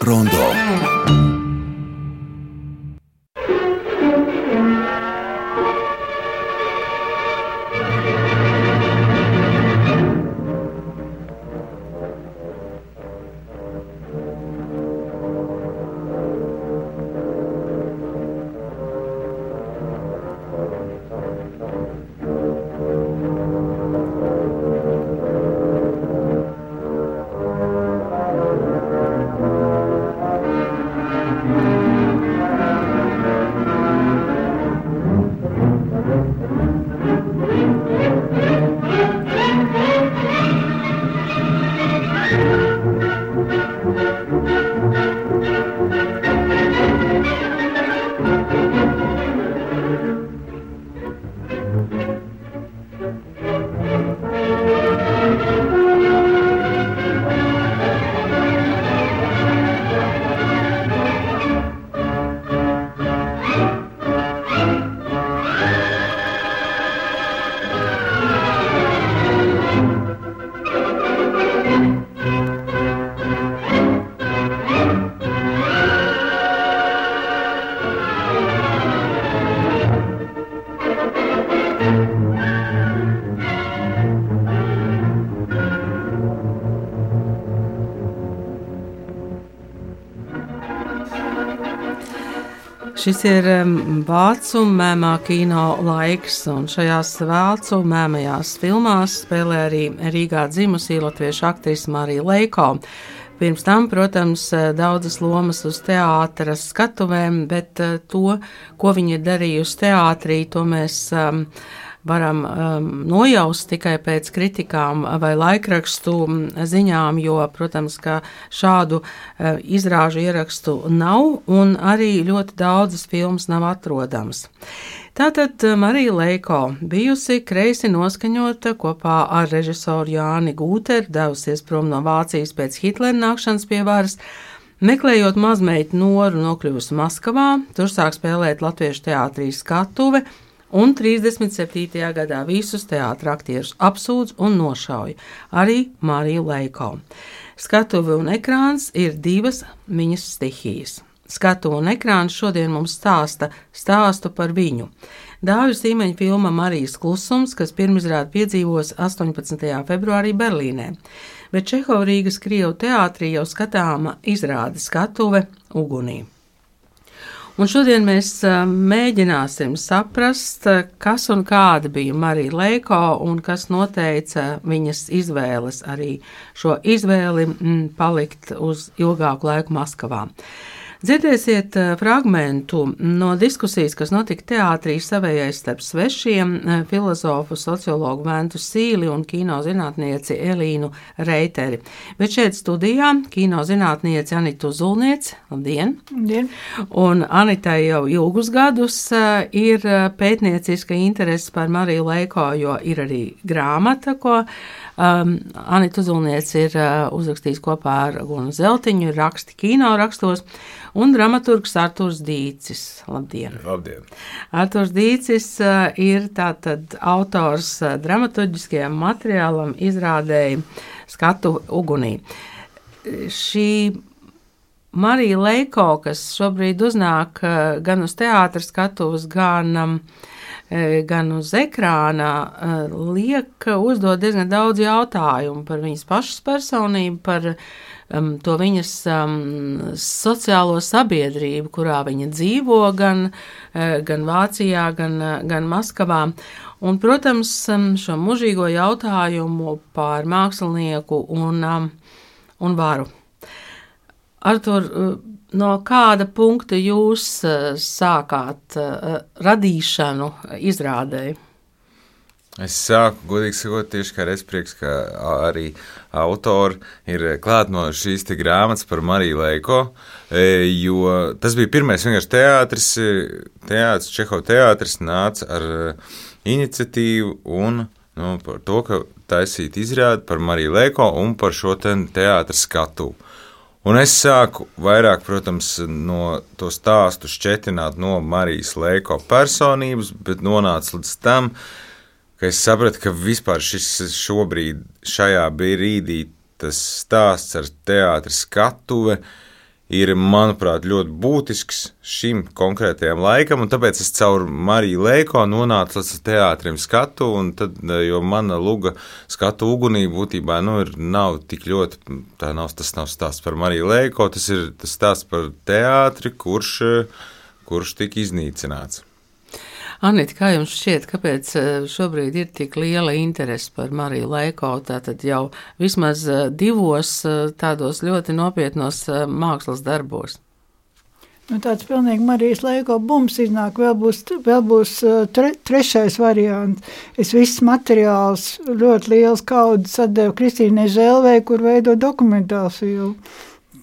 Ron Šis ir vācu mēmā kino laiks, un šajās vācu mēmajās filmās spēlē arī Rīgā dzimusī latviešu aktrise Marija Leiko. Pirms tam, protams, daudzas lomas uz teātras skatuvēm, bet uh, to, ko viņa ir darījusi teātrī, to mēs um, varam um, nojaust tikai pēc kritikām vai laikrakstu ziņām, jo, protams, ka šādu uh, izrāžu ierakstu nav un arī ļoti daudzas filmas nav atrodamas. Tātad uh, Marija Leiko bijusi kreisi noskaņota kopā ar režisoru Jāni Gūteru, devusies prom no Vācijas pēc Hitlera nākšanas pie varas. Meklējot mazmeitu Noru, nokļuvusi Maskavā, tur sāk spēlēt latviešu teātrī skatuve, un 37. gadā visus teātrus apsūdz un nošauja, arī Mariju Leiko. Skatuve un ekrāns ir divas viņas stihijas. Skatu un ekrāns šodien mums stāsta stāstu par viņu. Dāvju Sīmeņa filma Marijas klusums, kas pirmizrādi piedzīvos 18. februārī Berlīnē, bet Čehova Rīgas Krievu teātrī jau skatāma izrāde skatuve ugunī. Un šodien mēs mēģināsim saprast, kas un kāda bija Marija Leiko un kas noteica viņas izvēles, arī šo izvēli palikt uz ilgāku laiku Maskavā. Dzirdēsiet eh, fragment no diskusijas, kas notika teātrī savējais starp svešiem eh, filozofu, sociologu Ventu Sīli un kino zinātnieci Elīnu Reiteri. Bet šeit studijā kino zinātniece Anita Zulniec, labdien! Labdien! Un Anitai jau ilgus gadus eh, ir pētnieciska interese par Mariju Leiko, jo ir arī grāmata, ko um, Anita Zulniec ir uh, uzrakstījis kopā ar Gunu Zeltiņu, raksti kino rakstos un dramaturgs Artūrs Dīcis. Labdien! Labdien. Artūrs Dīcis uh, ir tātad autors uh, dramaturgiskajam materiālam izrādēji skatu ugunī. Šī Marija Leiko, kas šobrīd uznāk uh, gan uz teātra skatuves, gan, um, gan uz ekrāna, liek uzdot diezgan daudz jautājumu par viņas pašas personību, par um, to viņas um, sociālo sabiedrību, kurā viņa dzīvo, gan, uh, gan Vācijā, gan, uh, gan Maskavā. Un, protams, um, šo mūžīgo jautājumu par mākslinieku un, um, un varu. Artur, uh, no kāda punkta jūs sākāt radīšanu izrādēji? Es sāku, godīgi sakot, tieši kā Resprieks, ka arī autori ir klāt no šīs grāmatas par Mariju Leiko, e, jo tas bija pirmais vienkārši teātris, teātris, Čeho teātris nāca ar iniciatīvu un nu, par to, ka taisīt izrādi par Mariju Leiko un par šo te teātra skatu. Un es sāku vairāk, protams, no to stāstu šķetināt no Marijas Leiko personības, bet nonācu līdz tam, ka ka es sapratu, ka vispār šis šobrīd, šajā brīdī, tas stāsts ar teātris skatuve ir, manuprāt, ļoti būtisks šim konkrētajam laikam, tāpēc es caur Mariju Leiko nonācu līdz teātrim skatu, un tad, jo mana luga skatu ugunī būtībā nu, ir, nav tik ļoti, nav, tas nav stāsts par Mariju Leiko, tas ir tas stāsts par teātri, kurš, kurš tika iznīcināts. Anita, kā jums šķiet, kāpēc eh, šobrīd ir tik liela interese par Mariju Leiko? Tātad jau vismaz eh, divos eh, tādos ļoti nopietnos mākslas darbos. Nu, tāds pilnīgi Marijas laiko bums iznāk, vēl būs, vēl būs tre, trešais variants. Es viss materiāls ļoti liels kaudzes atdevu Kristīnai Žēlvei, kur veido dokumentālu filmu.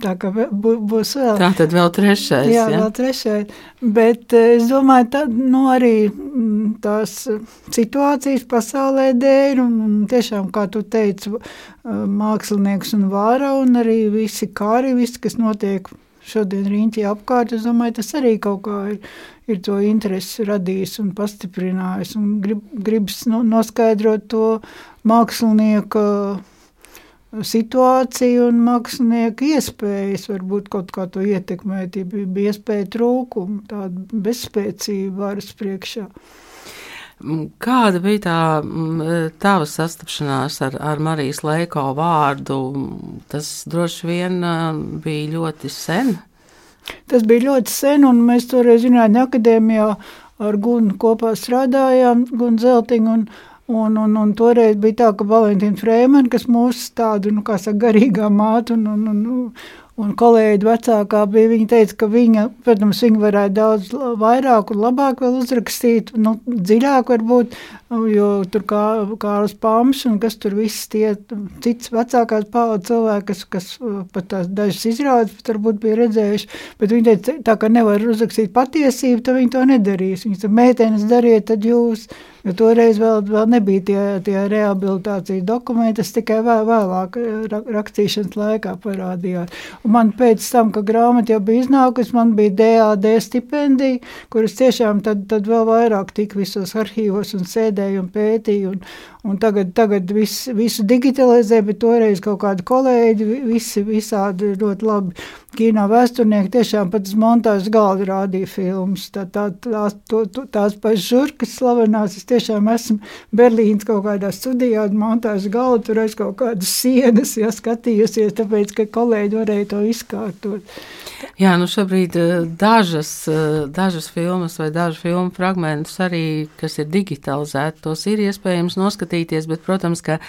Tā kā būs vēl. Tā tad vēl trešais. Jā, ja? vēl trešais. Bet eh, es domāju, ka nu, arī mm, tās situācijas pasaulē dēļ, un tiešām, kā tu teici, eh, mākslinieks un vāra, un arī visi kāri, viss, kas notiek šodien riņķī apkārt, es domāju, tas arī kaut kā ir, ir to interesi radījis un pastiprinājis, un grib, gribas noskaidrot to mākslinieku situāciju un mākslinieku iespējas varbūt kaut kā to ietekmēt, ja bija iespēja trūkuma, tāda bezspēcība varas priekšā. Mm, kāda bija tā mm, tava sastapšanās ar, ar Marijas Leiko vārdu? Tas droši vien bija ļoti sen. Tas bija ļoti sen, un mēs toreiz Zinātņu akadēmijā ar Gunu kopā strādājām, Gunu Zeltiņu, un Un, un, un toreiz bija tā, ka Valentīna Frēmana, kas mūsu tādu, nu, kā saka, garīgā māte un, un, un, un kolēģi vecākā bija, viņa teica, ka viņa, protams, viņa varētu daudz vairāk un labāk vēl uzrakstīt, nu, dziļāk varbūt, jo tur kā Kārlis Pāms un kas tur viss tie cits vecākās paudzes cilvēki, kas, kas uh, pat tās dažas izrādes pat varbūt bija redzējuši, bet viņa teica, tā kā nevar uzrakstīt patiesību, tad viņi to nedarīs. Viņa teica, meitenes dariet, tad jūs, jo toreiz vēl, vēl nebija tie, tie rehabilitācijas dokumenti, tas tikai vēl, vēlāk rakstīšanas laikā parādījās. Un man pēc tam, kad grāmata jau bija iznākusi, man bija DAD stipendija, kuras tiešām tad, tad vēl vairāk tika visos arhīvos un sēdēju un pētīju. Un, un tagad, tagad vis, visu digitalizē, bet toreiz kaut kādi kolēģi, visi visādi ļoti labi kino vēsturnieki tiešām uz montāžas galda rādīja filmas. Tā, tā, tās, to, to, tās pašas žurkas slavenās, es tiešām esmu Berlīnas kaut kādā studijā, montāžas galda, tur aiz kaut kādas sienas, ja skatījusies, tāpēc, ka kolēģi varēja to izkārtot. Jā, nu šobrīd eh, dažas, eh, dažas filmas vai dažu filmu fragmentus arī, kas ir digitalizēti, tos ir iespējams noskatīties, bet, protams, ka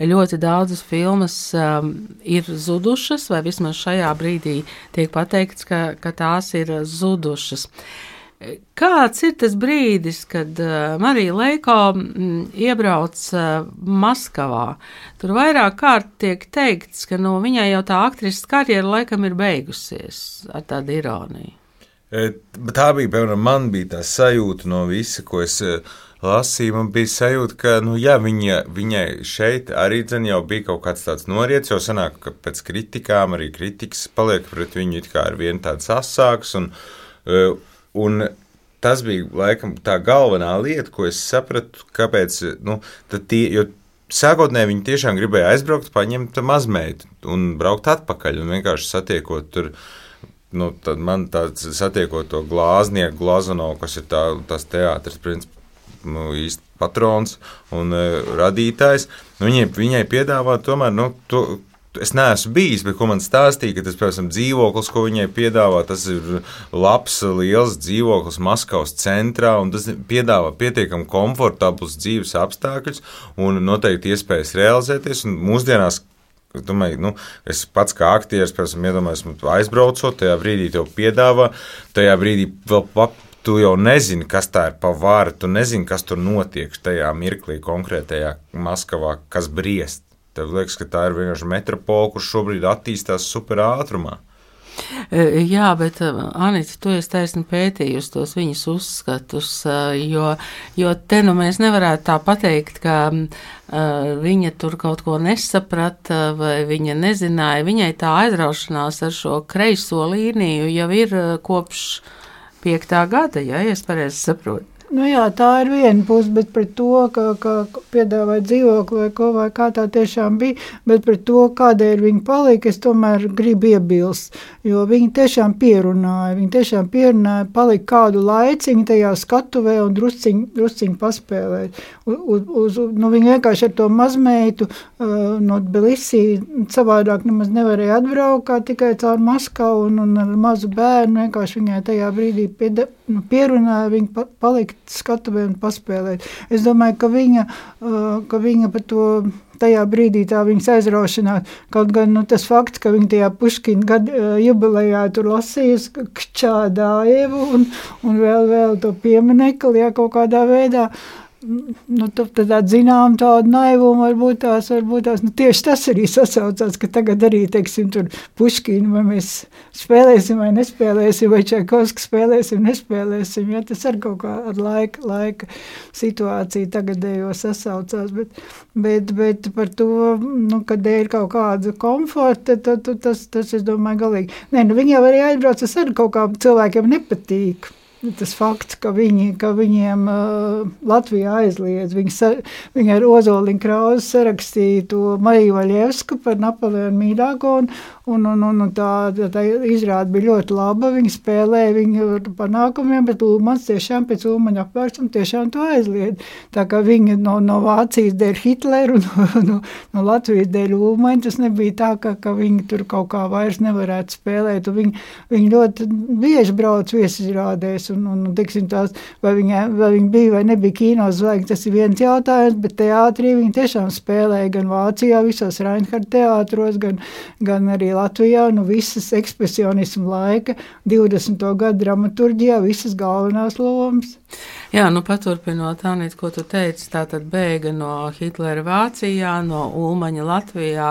ļoti daudzas filmas um, ir zudušas, vai vismaz šajā brīdī tiek pateikts, ka, ka tās ir zudušas. Kāds ir tas brīdis, kad uh, Marija Leiko mm, iebrauc uh, Maskavā? Tur vairāk kārt tiek teikts, ka no viņai jau tā aktrises karjera laikam ir beigusies ar tādu ironiju. E, tā bija, piemēram, man bija tā sajūta no visa, ko es uh, lasīju, man bija sajūta, ka nu, jā, viņa, viņai šeit arī jau bija kaut kāds tāds noriets, jo sanāk, ka pēc kritikām arī kritikas paliek pret viņu it kā ar vienu tāds asāks. Un, e, un tas bija laikam tā galvenā lieta, ko es sapratu, kāpēc. Nu, tie, jo sākotnēji viņi tiešām gribēja aizbraukt, paņemt mazmeitu un braukt atpakaļ un vienkārši satiekot tur nu, man tāds satiekot to glāznieku, Glazanovu, kas ir tā, tas teātris, principā, nu, īsti patrons un uh, radītājs. Nu, viņai, viņai piedāvā tomēr. Nu, to, Es neesmu bijis, bet ko man stāstīja, ka tas, piemēram, dzīvoklis, ko viņai piedāvā, tas ir labs, liels dzīvoklis Maskavas centrā, un tas piedāvā pietiekami komfortablus dzīves apstākļus un noteikti iespējas realizēties. Mūsdienās Es domāju, nu, es pats kā aktieris, piemēram, iedomājos, aizbraucot, tajā brīdī tev piedāvā, tajā brīdī vēl tu jau nezini, kas tā ir pa vāru, tu nezini, kas tur notiek tajā mirklī, konkrētajā Maskavā, kas briest. Tev liekas, ka tā ir vienkārši metropola, kurš šobrīd attīstās super ātrumā. E, jā, bet e, Anita, tu esi taisni pētījusi tos viņas uzskatus, e, jo, jo te nu mēs nevarētu tā pateikt, ka viņa tur kaut ko nesaprata vai viņa nezināja. Viņai tā aizraušanās ar šo kreiso līniju jau ir kopš piektā gada, ja es pareizi saprotu. Nu jā, tā ir viena puse, bet pret to, ka, ka piedāvāja dzīvokli vai ko, vai kā tā tiešām bija, bet pret to, kādēļ viņi palika, es tomēr gribu iebilst, jo viņi tiešām pierunāja, viņi tiešām pierunāja, palika kādu laiciņu tajā skatuvē un drusciņu, drusciņu paspēlēt. Uz, uz, nu, viņi vienkārši ar to mazmeitu uh, no Belisī savādāk nemaz nevarēja atbraukt, kā tikai caur Maskavu un, un ar mazu bērnu, vienkārši viņai tajā brīdī pieda, nu, pierunāja viņu pa, palikt skatuvē un paspēlēt. Es domāju, ka viņa, ka viņa par to tajā brīdī tā viņas aizraušanās. Kaut gan nu, tas fakts, ka viņa tajā puškina gada jubilejā tur lasījusi Kčādājevu un, un vēl, vēl to pieminekli, ja kaut kādā veidā. Uh, nu, tādā zinām tādu naivumu, varbūt tās, varbūt tās, nu, tieši tas arī sasaucās, ka tagad arī, teiksim, tur puškīnu, vai mēs spēlēsim vai nespēlēsim, vai Čaikovski spēlēsim, nespēlēsim, ja tas ar kaut kā ar laika, laika situāciju tagadējo sasaucās, bet, bet, bet par to, nu, kad dēļ kaut kādu komforta, tad, tad tas, tas, es domāju, galīgi. Nē, nu, viņi jau arī aizbrauc, tas arī kaut kā cilvēkiem nepatīk tas fakts, ka, viņi, ka viņiem uh, Latvijā aizliedz. Viņi, sa, viņi ar Ozoliņu Krausu sarakstīja to Mariju Vaļevsku par Napoleonu mīļāko, un, un, un, un tā, tā izrāda bija ļoti laba. Viņi spēlēja viņu panākumiem, bet Ulmans tiešām pēc Ulmaņa apvērsuma tiešām to aizliedz. Tā kā viņi no, no Vācijas dēļ Hitleru, no, no, no Latvijas dēļ Ulmaņa, tas nebija tā, ka, ka viņi tur kaut kā vairs nevarētu spēlēt. Viņi, viņi ļoti bieži brauc viesizrādēs un, un tiksim, tās, vai, viņa, vai viņa bija vai nebija kino zvaigzne, tas ir viens jautājums, bet teātrī viņa tiešām spēlēja gan Vācijā, visos Reinhardt teātros, gan, gan arī Latvijā, nu visas ekspresionismu laika, 20. gadu dramaturģijā, visas galvenās lomas. Jā, nu paturpinot, Anīt, ko tu teici, tā tad bēga no Hitlera Vācijā, no Ulmaņa Latvijā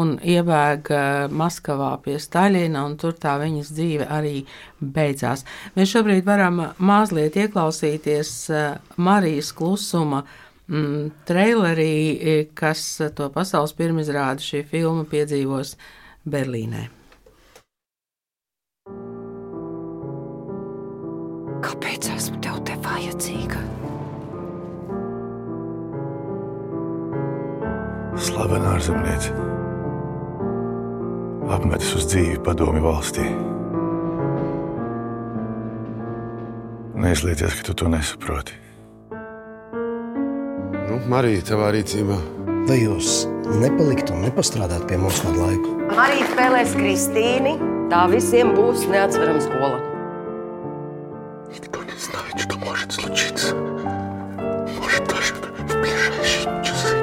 un iebēga Maskavā pie Staļina, un tur tā viņas dzīve arī beidzās. Mēs šobrīd varam mazliet ieklausīties eh, Marijas klusuma mm, trailerī, kas to pasaules pirmizrādi šī filma piedzīvos Berlīnē. Kāpēc esmu tev te vajadzīga? Slavena ārzemniece. Apmetis uz dzīvi padomi valstī. Neizlieties, ka tu to nesaproti. Nu, Marija, tavā rīcībā. Vai jūs nepaliktu un nepastrādāt pie mums kādu laiku? Marija spēlēs Kristīni. Tā visiem būs neatsverama skola. Никто не знает, что может случиться. Может, даже в ближайшие часы.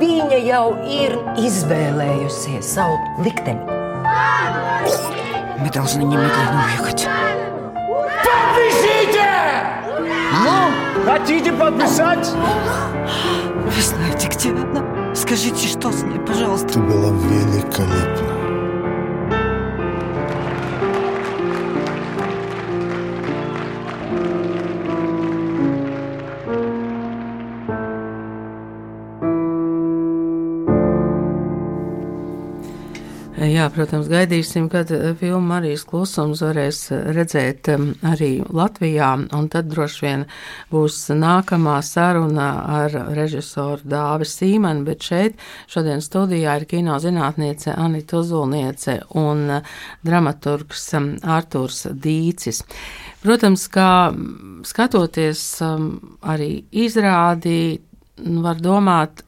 Viņa jau ir izvēlējusies savu likteni. Мы должны немедленно уехать. Ну, хотите подписать? Вы знаете, где она? Скажите, что с ней, пожалуйста. Ты была великолепна. Protams, gaidīsim, kad eh, filmu Marijas klusums varēs eh, redzēt arī Latvijā, un tad droši vien būs nākamā saruna ar režisoru Dāvi Sīmanu, bet šeit šodien studijā ir kino zinātniece Anita Uzulniece un eh, dramaturgs Artūrs Dīcis. Protams, kā skatoties arī izrādi, var domāt,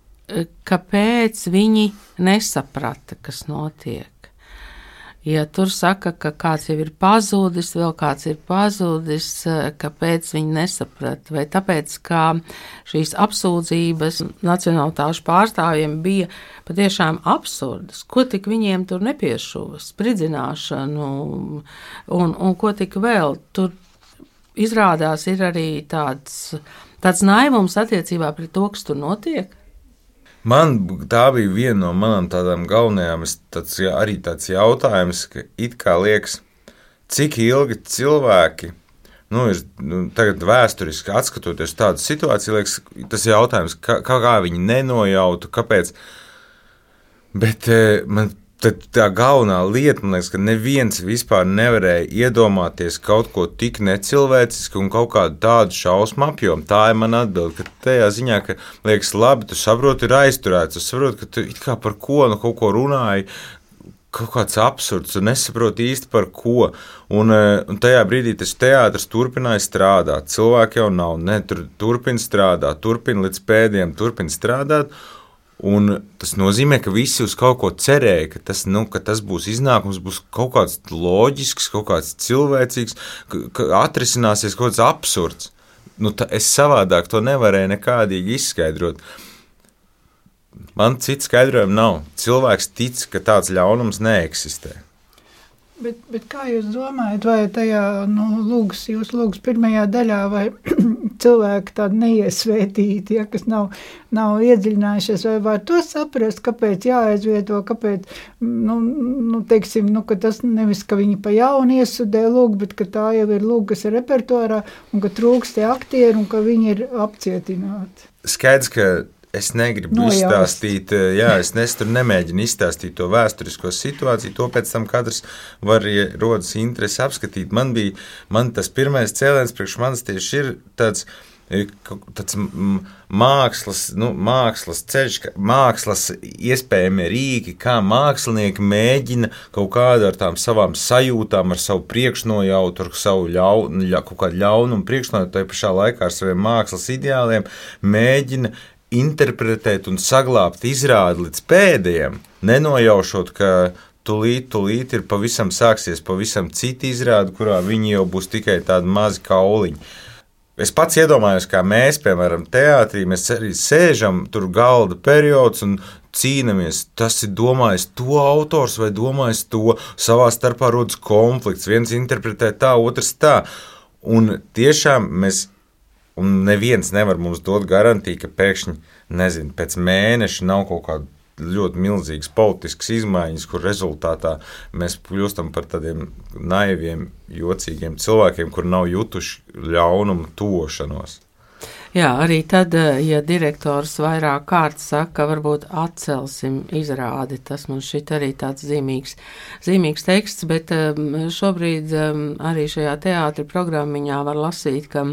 kāpēc viņi nesaprata, kas notiek. Ja tur saka, ka kāds jau ir pazudis, vēl kāds ir pazudis, kāpēc viņi nesaprata? Vai tāpēc, ka šīs apsūdzības nacionālitāšu pārstāvjiem bija patiešām absurdas, ko tik viņiem tur nepiešuva, spridzināšanu un, un ko tik vēl. Tur izrādās ir arī tāds, tāds naivums attiecībā pret to, kas tur notiek. Man tā bija viena no manām tādām galvenajām, tāds, jā, arī tāds jautājums, ka it kā liekas, cik ilgi cilvēki, nu, ir nu, tagad vēsturiski atskatoties tādu situāciju, liekas, tas jautājums, kā, kā viņi nenojautu, kāpēc. Bet man Tad tā galvenā lieta, man liekas, ka neviens vispār nevarēja iedomāties kaut ko tik necilvēcisku un kaut kādu tādu šausmu apjomu. Tā ir mana atbilde. Ka tajā ziņā, ka liekas, labi, tu saproti, ir aizturēts. Tu saproti, ka tu it kā par ko nu kaut ko runāji. Kaut kāds absurds, un nesaproti īsti par ko. Un, eh, un tajā brīdī tas teātris turpināja strādāt. Cilvēki jau nav, ne tur turpina strādāt, turpina līdz pēdējiem, turpina strādāt. Un tas nozīmē, ka visi uz kaut ko cerēja, ka tas, nu, ka tas būs iznākums, būs kaut kāds loģisks, kaut kāds cilvēcīgs, ka, ka atrisināsies kaut kāds absurds. Nu, tā, es savādāk to nevarēju nekādīgi izskaidrot. Man cits skaidrojums nav. Cilvēks tic, ka tāds ļaunums neeksistē. Bet, bet kā jūs domājat, vai tajā nu, lūgas, jūs lūgas pirmajā daļā, vai cilvēki tādi neiesvētīti, ja, kas nav, nav iedziļinājušies, vai var to saprast, kāpēc jāaizvieto, kāpēc, nu, nu teiksim, nu, ka tas nevis, ka viņi pa jaunu iesudē lūgu, bet ka tā jau ir lūga, kas ir repertuārā, un ka trūkst tie aktieri, un ka viņi ir apcietināti. Skaidrs, ka es negribu Nojaust. izstāstīt, eh, jā, es nes, nemēģinu izstāstīt to vēsturisko situāciju. To pēc tam katrs var, ja rodas interesi, apskatīt. Man bija man tas pirmais cēliens, priekš manis tieši ir tāds. eh, Tāds mākslas, nu, mākslas ceļš, mākslas iespējami rīki, kā mākslinieki mēģina kaut kādu ar tām savām sajūtām, ar savu priekšnojautu, ar savu ļaunu, ļa, kaut kādu ļaunumu priekšnojautu, tai pašā laikā ar saviem mākslas ideāliem, mēģina interpretēt un saglabāt izrādi līdz pēdējiem, nenojaušot, ka tūlīt, tūlīt ir pavisam sāksies pavisam cita izrāde, kurā viņi jau būs tikai tādi mazi kauliņi. Es pats iedomājos, kā mēs, piemēram, teātrī, mēs arī sēžam tur galda periods un cīnāmies. Tas ir domājis to autors vai domājis to. Savā starpā rodas konflikts. Viens interpretē tā, otrs tā. Un tiešām mēs Un neviens nevar mums dot garantiju, ka pēkšņi, nezinu, pēc mēneša nav kaut kāda ļoti milzīgas politiskas izmaiņas, kur rezultātā mēs kļūstam par tādiem naiviem, jocīgiem cilvēkiem, kur nav jutuši ļaunumu tošanos. Jā, arī tad, eh, ja direktors vairāk kārt saka, ka varbūt atcelsim izrādi, tas man šķiet arī tāds zīmīgs, zīmīgs teksts, bet um, šobrīd um, arī šajā teātra programmiņā var lasīt, ka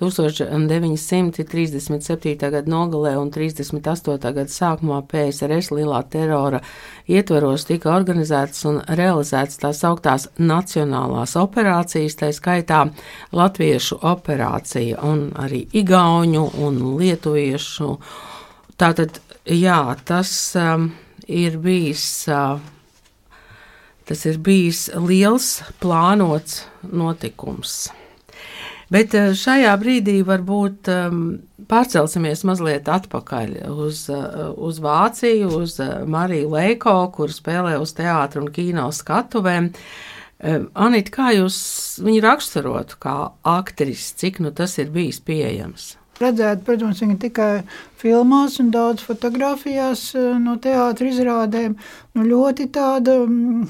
1937. gada nogalē un 38. gada sākumā PSRS lielā terora ietvaros tika organizētas un realizētas tās augtās nacionālās operācijas, tā skaitā latviešu operācija un arī igauņu un lietuviešu. Tātad, jā, tas um, ir bijis. Uh, Tas ir bijis liels, plānots notikums. Bet eh, šajā brīdī varbūt um, pārcelsimies mazliet atpakaļ uz, uh, uz Vāciju, uz uh, Mariju Leiko, kur spēlē uz teātra un kino skatuvēm. Um, Anita, kā jūs viņu raksturotu kā aktrisi, cik nu tas ir bijis pieejams? Redzēt, protams, viņa tikai filmās un daudz fotografijās eh, no teātras izrādēm. Nu, ļoti tāda mm,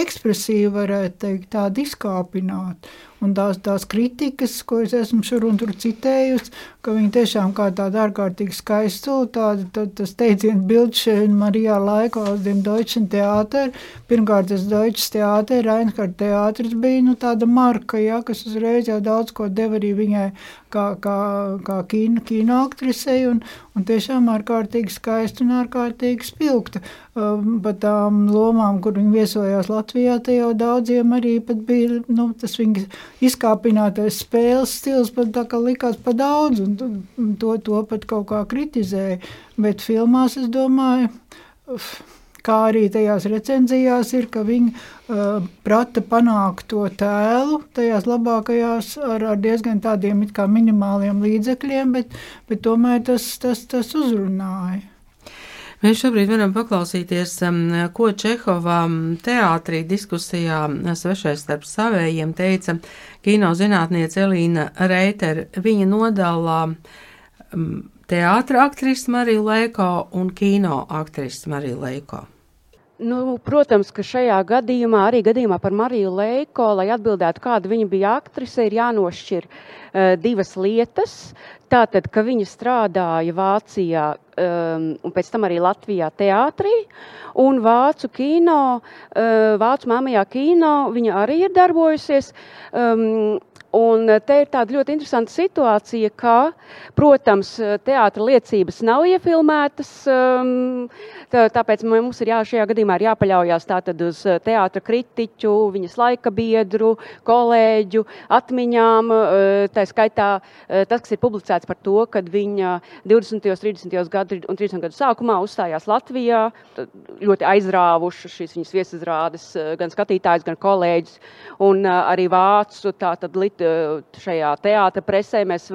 ekspresīva, varētu teikt, tāda izkāpināta. Un tās, tās kritikas, ko es esmu šur un tur citējusi, ka viņi tiešām kā tāda ārkārtīgi skaista, tāda, tad tas teiciens Bildšēna Marijā laikā uz dem Deutschen Theater. Pirmkārt, tas Deutsches Theater, Reinhardt teātris bija nu, tāda marka, ja, kas uzreiz jau daudz ko deva arī viņai kā, kā, kā kino, kino aktrisei, un, un tiešām ārkārtīgi skaista un ārkārtīgi spilgta. Um, pat tām lomām, kur viņi viesojās Latvijā, te jau daudziem arī pat bija nu, tas viņas izkāpinātais spēles stils, pat tā kā likās pa daudz, un to, to pat kaut kā kritizēja. Bet filmās, es domāju, uf, kā arī tajās recenzijās ir, ka viņi uh, prata panākt to tēlu tajās labākajās ar, ar diezgan tādiem minimāliem līdzekļiem, bet, bet tomēr tas, tas, tas uzrunāja. Mēs šobrīd varam paklausīties, um, ko Čehovā teātrī diskusijā svešais starp savējiem teica kino zinātniece Elīna Reiter. Viņa nodala um, teātra aktrisi Mariju Leiko un kino aktrisi Mariju Leiko. Nu, protams, ka šajā gadījumā, arī gadījumā par Mariju Leiko, lai atbildētu, kāda viņa bija aktrise, ir jānošķir divas lietas. Tātad, ka viņa strādāja Vācijā um, un pēc tam arī Latvijā teātrī, un Vācu kino, uh, Vācu māmajā kino viņa arī ir darbojusies. Um, Un te ir tāda ļoti interesanta situācija, ka, protams, teātris liecības nav iefilmētas. Um, tā, tāpēc mums ir jā, šajā gadījumā ir jāpaļaujas uz eh, teātra kritiķu, viņas laika biedru, kolēģu atmiņām. Tā skaitā tas, kas ir publicēts par to, kad viņa 20. un 30. gadu un 30. gadu sākumā uzstājās Latvijā, ļoti aizrāvušas šīs viņas viesizrādes gan skatītājs, gan kolēģis, un arī vācu tātad lit šajā teātra presē mēs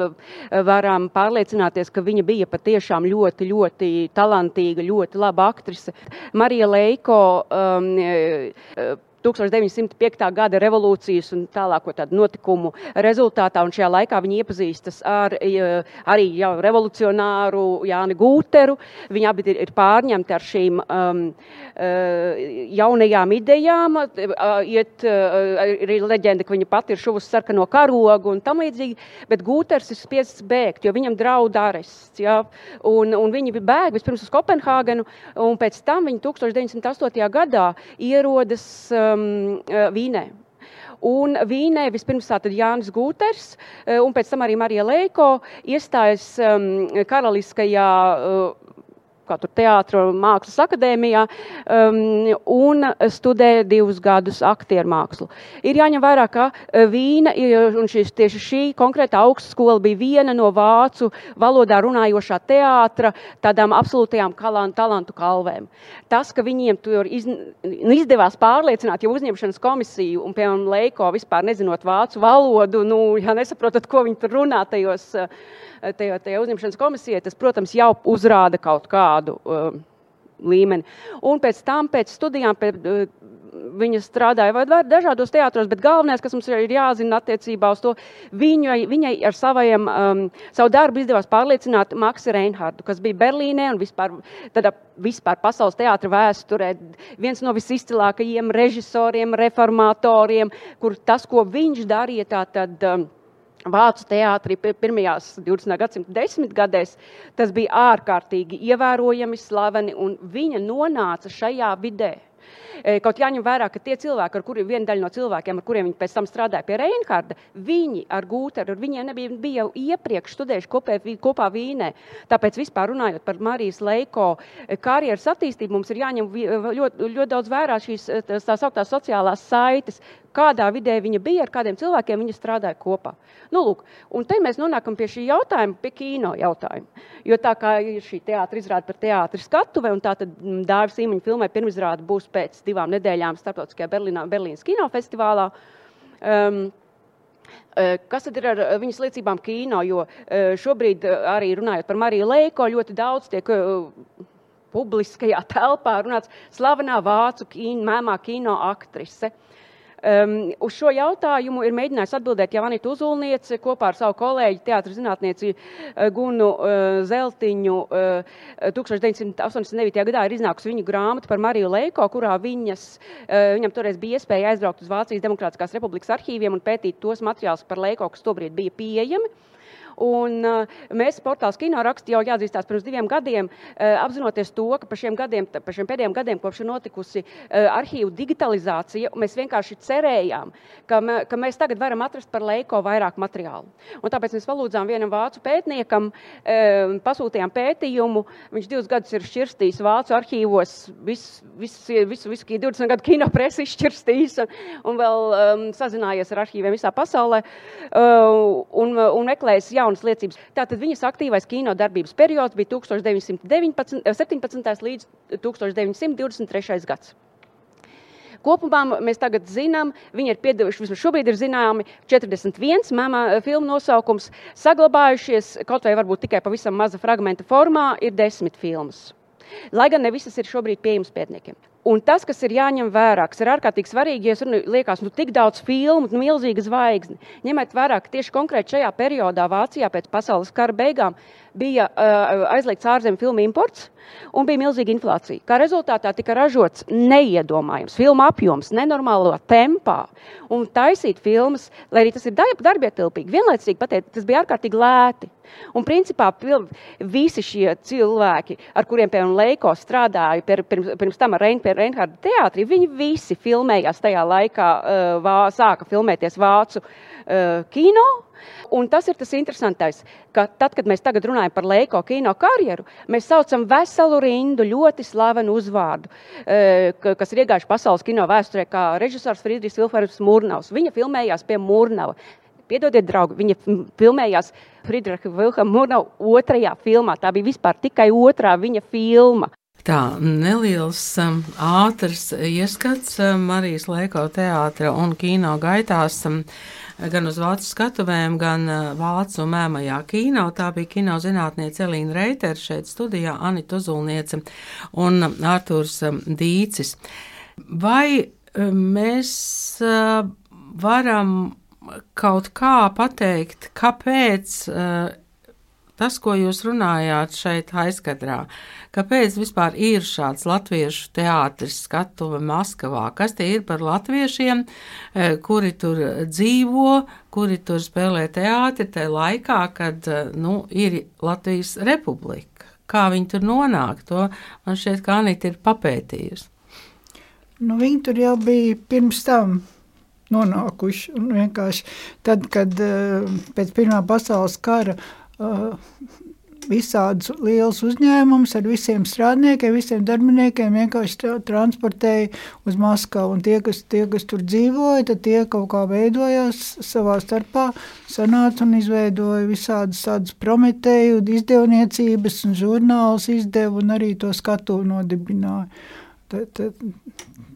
varam pārliecināties, ka viņa bija patiešām ļoti, ļoti talantīga, ļoti laba aktrise. Marija Leiko um, 1905. gada revolūcijas un tālāko notikumu rezultātā, un šajā laikā viņi iepazīstas ar arī jau revolucionāru Jāni Gūteru. Viņi abi ir, pārņemti ar šīm um, uh, jaunajām idejām. Uh, iet, ir leģenda, ka viņa pati ir šuvusi sarkano karogu un tam līdzīgi, bet Gūters ir spiests bēgt, jo viņam draud arests. Ja? Un, un viņi bēg vispirms uz Kopenhāgenu, un pēc tam viņi 1908. gadā ierodas um, um, Vīnē. Un Vīnē vispirms tātad Jānis Gūters, un pēc tam arī Marija Leiko iestājas um, karaliskajā uh, kā tur teātros, mākslas akadēmijā, um, un studēja divus gadus aktieru mākslu. Ir jāņem vērā, ka uh, Vīna ir, un šis, tieši šī konkrēta augstskola bija viena no vācu valodā runājošā teātra tādām absolūtajām kalantu, talantu kalvēm. Tas, ka viņiem tur iz, nu, izdevās pārliecināt jau uzņemšanas komisiju un, piemēram, Leiko vispār nezinot vācu valodu, nu, ja nesaprotat, ko viņi tur runā tajos uh, tajā, tajā uzņemšanas komisijai, tas, protams, jau uzrāda kaut kādu uh, līmeni. Un pēc tam, pēc studijām, pēc, uh, viņa strādāja dažādos teātros, bet galvenais, kas mums ir jāzina attiecībā uz to, viņai, viņai ar savajiem, um, savu darbu izdevās pārliecināt Maksu Reinhardu, kas bija Berlīnē un vispār, tādā, vispār pasaules teātra vēsturē viens no visizcilākajiem režisoriem, reformatoriem, kur tas, ko viņš darīja, tā tad. Um, Vācu teātrī pirmajās 20. gadsimta desmitgadēs tas bija ārkārtīgi ievērojami slaveni, un viņa nonāca šajā vidē. E, kaut jāņem vērā, ka tie cilvēki, ar kuriem viena daļa no cilvēkiem, ar kuriem viņi pēc tam strādāja pie Reinharda, viņi ar Gūteru, ar viņiem nebija, bija jau iepriekš studējuši kopē, kopā Vīnē. Tāpēc vispār runājot par Marijas Leiko e, karjeras attīstību, mums ir jāņem ļoti, ļoti daudz vērā šīs e, tā sauktās sociālās saites, kādā vidē viņa bija, ar kādiem cilvēkiem viņa strādāja kopā. Nu, lūk, un te mēs nonākam pie šī jautājuma, pie kino jautājuma. Jo tā kā ir šī teātris izrāda par teātris skatuve, un tā tad mm, Dāvis Īmaņa filmai pirmizrāde būs pēc divām nedēļām starptautiskajā Berlīnā, Berlīnas kinofestivālā. Um, Kas tad ir ar viņas liecībām kino? Jo šobrīd arī runājot par Mariju Leiko, ļoti daudz tiek publiskajā telpā runāts slavenā vācu kino, mēmā kino aktrise. Um, uz šo jautājumu ir mēģinājusi atbildēt Javanita Uzulniece kopā ar savu kolēģi, teātris zinātnieci uh, Gunu uh, Zeltiņu. Uh, 1989. gadā ir iznākusi viņa grāmata par Mariju Leiko, kurā viņas, uh, viņam toreiz bija iespēja aizbraukt uz Vācijas Demokrātiskās republikas arhīviem un pētīt tos materiālus par Leiko, kas tobrīd bija pieejami. Un, uh, mēs portāls Kino raksti jau jāatzīstās pirms diviem gadiem, uh, apzinoties to, ka par šiem, gadiem, par šiem pēdējiem gadiem, kopš ir notikusi uh, arhīvu digitalizācija, mēs vienkārši cerējām, ka, ka mēs tagad varam atrast par Leiko vairāk materiālu. Un tāpēc mēs palūdzām vienam vācu pētniekam, pasūtījām pētījumu. Viņš divus gadus ir šķirstījis vācu arhīvos, visu, visu, visu, visu 20 gadu kino presi izšķirstījis un, vēl um, sazinājies ar arhīviem visā pasaulē uh, un, un meklējis jaunas liecības. Tātad viņas aktīvais kino darbības periods bija 1917. Eh, līdz 1923. gads. Kopumā mēs tagad zinām, viņi ir piedevuši, vismaz šobrīd ir zināmi 41 mēmā eh, filmu nosaukums, saglabājušies kaut vai varbūt tikai pavisam maza fragmenta formā, ir desmit filmas. Lai gan ne visas ir šobrīd pieejamas pētniekiem. Un tas, kas ir jāņem vērā, kas ir ārkārtīgi svarīgi, ja runu, liekas, nu, tik daudz filmu, nu, milzīga zvaigzne, ņemiet vērā, ka tieši konkrēti šajā periodā Vācijā pēc pasaules kara beigām bija uh, aizliegts ārzemju filmu imports un bija milzīga inflācija. Kā rezultātā tika ražots neiedomājams filmu apjoms, nenormālā tempā. Un taisīt filmas, lai arī tas ir darbietilpīgi, vienlaicīgi pateikt, tas bija ārkārtīgi lēti. Un principā visi šie cilvēki, ar kuriem piemēram Leiko strādāja pirms, pirms tam ar Reinhardu teātri, viņi visi filmējās tajā laikā, uh, vā, sāka filmēties vācu uh, kino. Un tas ir tas interesantais, ka tad, kad mēs tagad runājam par Leiko kino karjeru, mēs saucam veselu rindu ļoti slavenu uzvārdu, uh, kas ir iegājuši pasaules kino vēsturē, kā režisors Friedrichs Vilfers Mūrnaus. Viņa filmējās pie Mūrnava. Piedodiet, draugi, viņa filmējās Friedriča Vilhelma Mūrnava otrajā filmā. Tā bija vispār tikai otrā viņa filma. Tā neliels, um, ātrs ieskats um, Marijas Leiko teātra un kino gaitās. Um, gan uz vācu skatuvēm, gan vācu mēmajā kino. Tā bija kino zinātniece Elīna Reitera šeit studijā, Anita Uzulniece un Artūrs Dīcis. Vai mēs varam kaut kā pateikt, kāpēc tas, ko jūs runājāt šeit aizkadrā, kāpēc vispār ir šāds latviešu teātris skatuve Maskavā? Kas tie ir par latviešiem, uh, kuri tur dzīvo, kuri tur spēlē teātri tajā laikā, kad uh, nu, ir Latvijas republika? Kā viņi tur nonāk, to man šķiet, ka Anita ir papētījusi. Nu, viņi tur jau bija pirms tam nonākuši. Tad, kad eh, pēc Pirmā pasaules kara eh, visādus lielus uzņēmumus ar visiem strādniekiem, visiem darbiniekiem vienkārši transportēja uz Maskavu. Un tie, kas, tie, kas tur dzīvoja, tad tie kaut kā veidojās savā starpā, sanāca un izveidoja visādas tādas prometēju izdevniecības un žurnālus izdeva un arī to skatu nodibināja. Tad,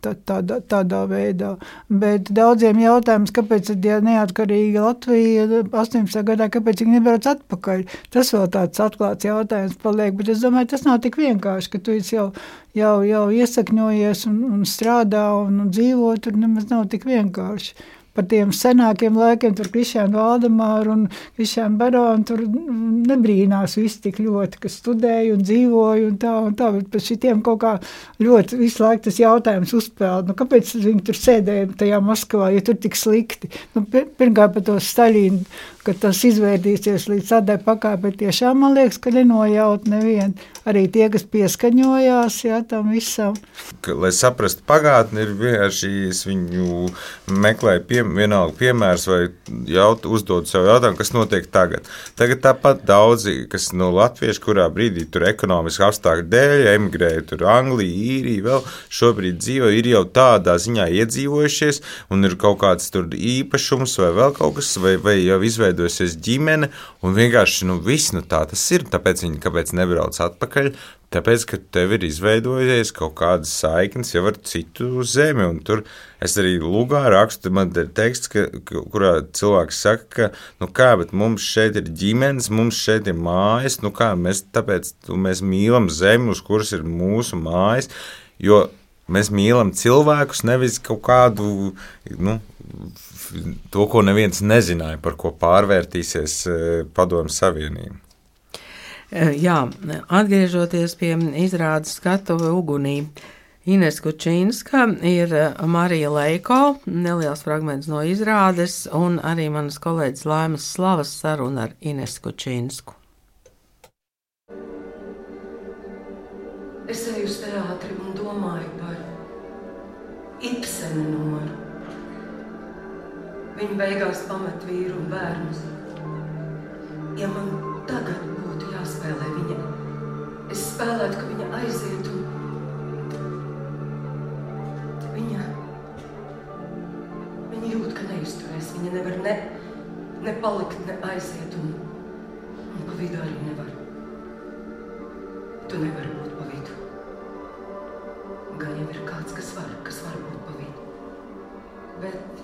tad, tādā, tādā veidā. Bet daudziem jautājums, kāpēc ir neatkarīga Latvija 18. gadā, kāpēc viņi nebrauc atpakaļ? Tas vēl tāds atklāts jautājums paliek, bet es domāju, tas nav tik vienkārši, ka tu jau, jau, jau iesakņojies un, un strādā un, un dzīvo, tur nemaz nav tik vienkārši par tiem senākiem laikiem, tur Krišānu Valdemāru un Krišānu Baronu, tur nebrīnās visi tik ļoti, kas studēja un dzīvoja un tā un tā, bet par šitiem kaut kā ļoti visu laiku tas jautājums uzpeld, nu kāpēc viņi tur sēdēja tajā Maskavā, ja tur tik slikti? Nu, pirmkārt par to Staļīnu ka tas izvērdīsies līdz tādai pakāpei. Tiešām man liekas, ka nenojaut nevienu. Arī tie, kas pieskaņojās jā, tam visam. Ka, lai saprastu pagātni, ir vienkārši viņu meklēt pie, vienalga piemērs vai jaut, uzdot sev jautājumu, kas notiek tagad. Tagad tāpat daudzi, kas no latviešu, kurā brīdī tur ekonomiski apstākļu dēļ emigrēja, tur Anglija, Īrija, vēl šobrīd dzīvo, ir jau tādā ziņā iedzīvojušies un ir kaut kāds tur īpašums vai vēl kaut kas, vai, vai jau izveidojušies izveidojusies ģimene, un vienkārši nu, viss nu, tā tas ir. Tāpēc viņi kāpēc nebrauc atpakaļ? Tāpēc, ka tev ir izveidojies kaut kādas saiknes jau ar citu zemi. Tur es arī lūgā rakstu, man ir teksts, ka, kurā cilvēks saka, ka nu kā, mums šeit ir ģimenes, mums šeit ir mājas, nu kā, mēs, tāpēc mēs mīlam zemi, uz kuras ir mūsu mājas. Jo mēs mīlam cilvēkus, nevis kaut kādu nu, to, ko neviens nezināja, par ko pārvērtīsies e, Padomu Savienība. E, jā, atgriežoties pie izrādes skatuve ugunī. Ines Kučīnska ir e, Marija Leiko, neliels fragments no izrādes, un arī manas kolēģis Laimas Slavas saruna ar Ines Kučīnsku. Es eju uz teātri un domāju Ibsena noru. Viņa beigās pamet vīru un bērnus. Ja man tagad būtu jāspēlē viņa, es spēlētu, ka viņa aiziet un viņa, viņa jūt, ka neizturēs. Viņa nevar ne, ne palikt, ne aiziet un, un pa vidu arī nevar. Tu nevari būt pa vidu. Gan jau ir kāds, kas var, kas var būt pa vidu. Bet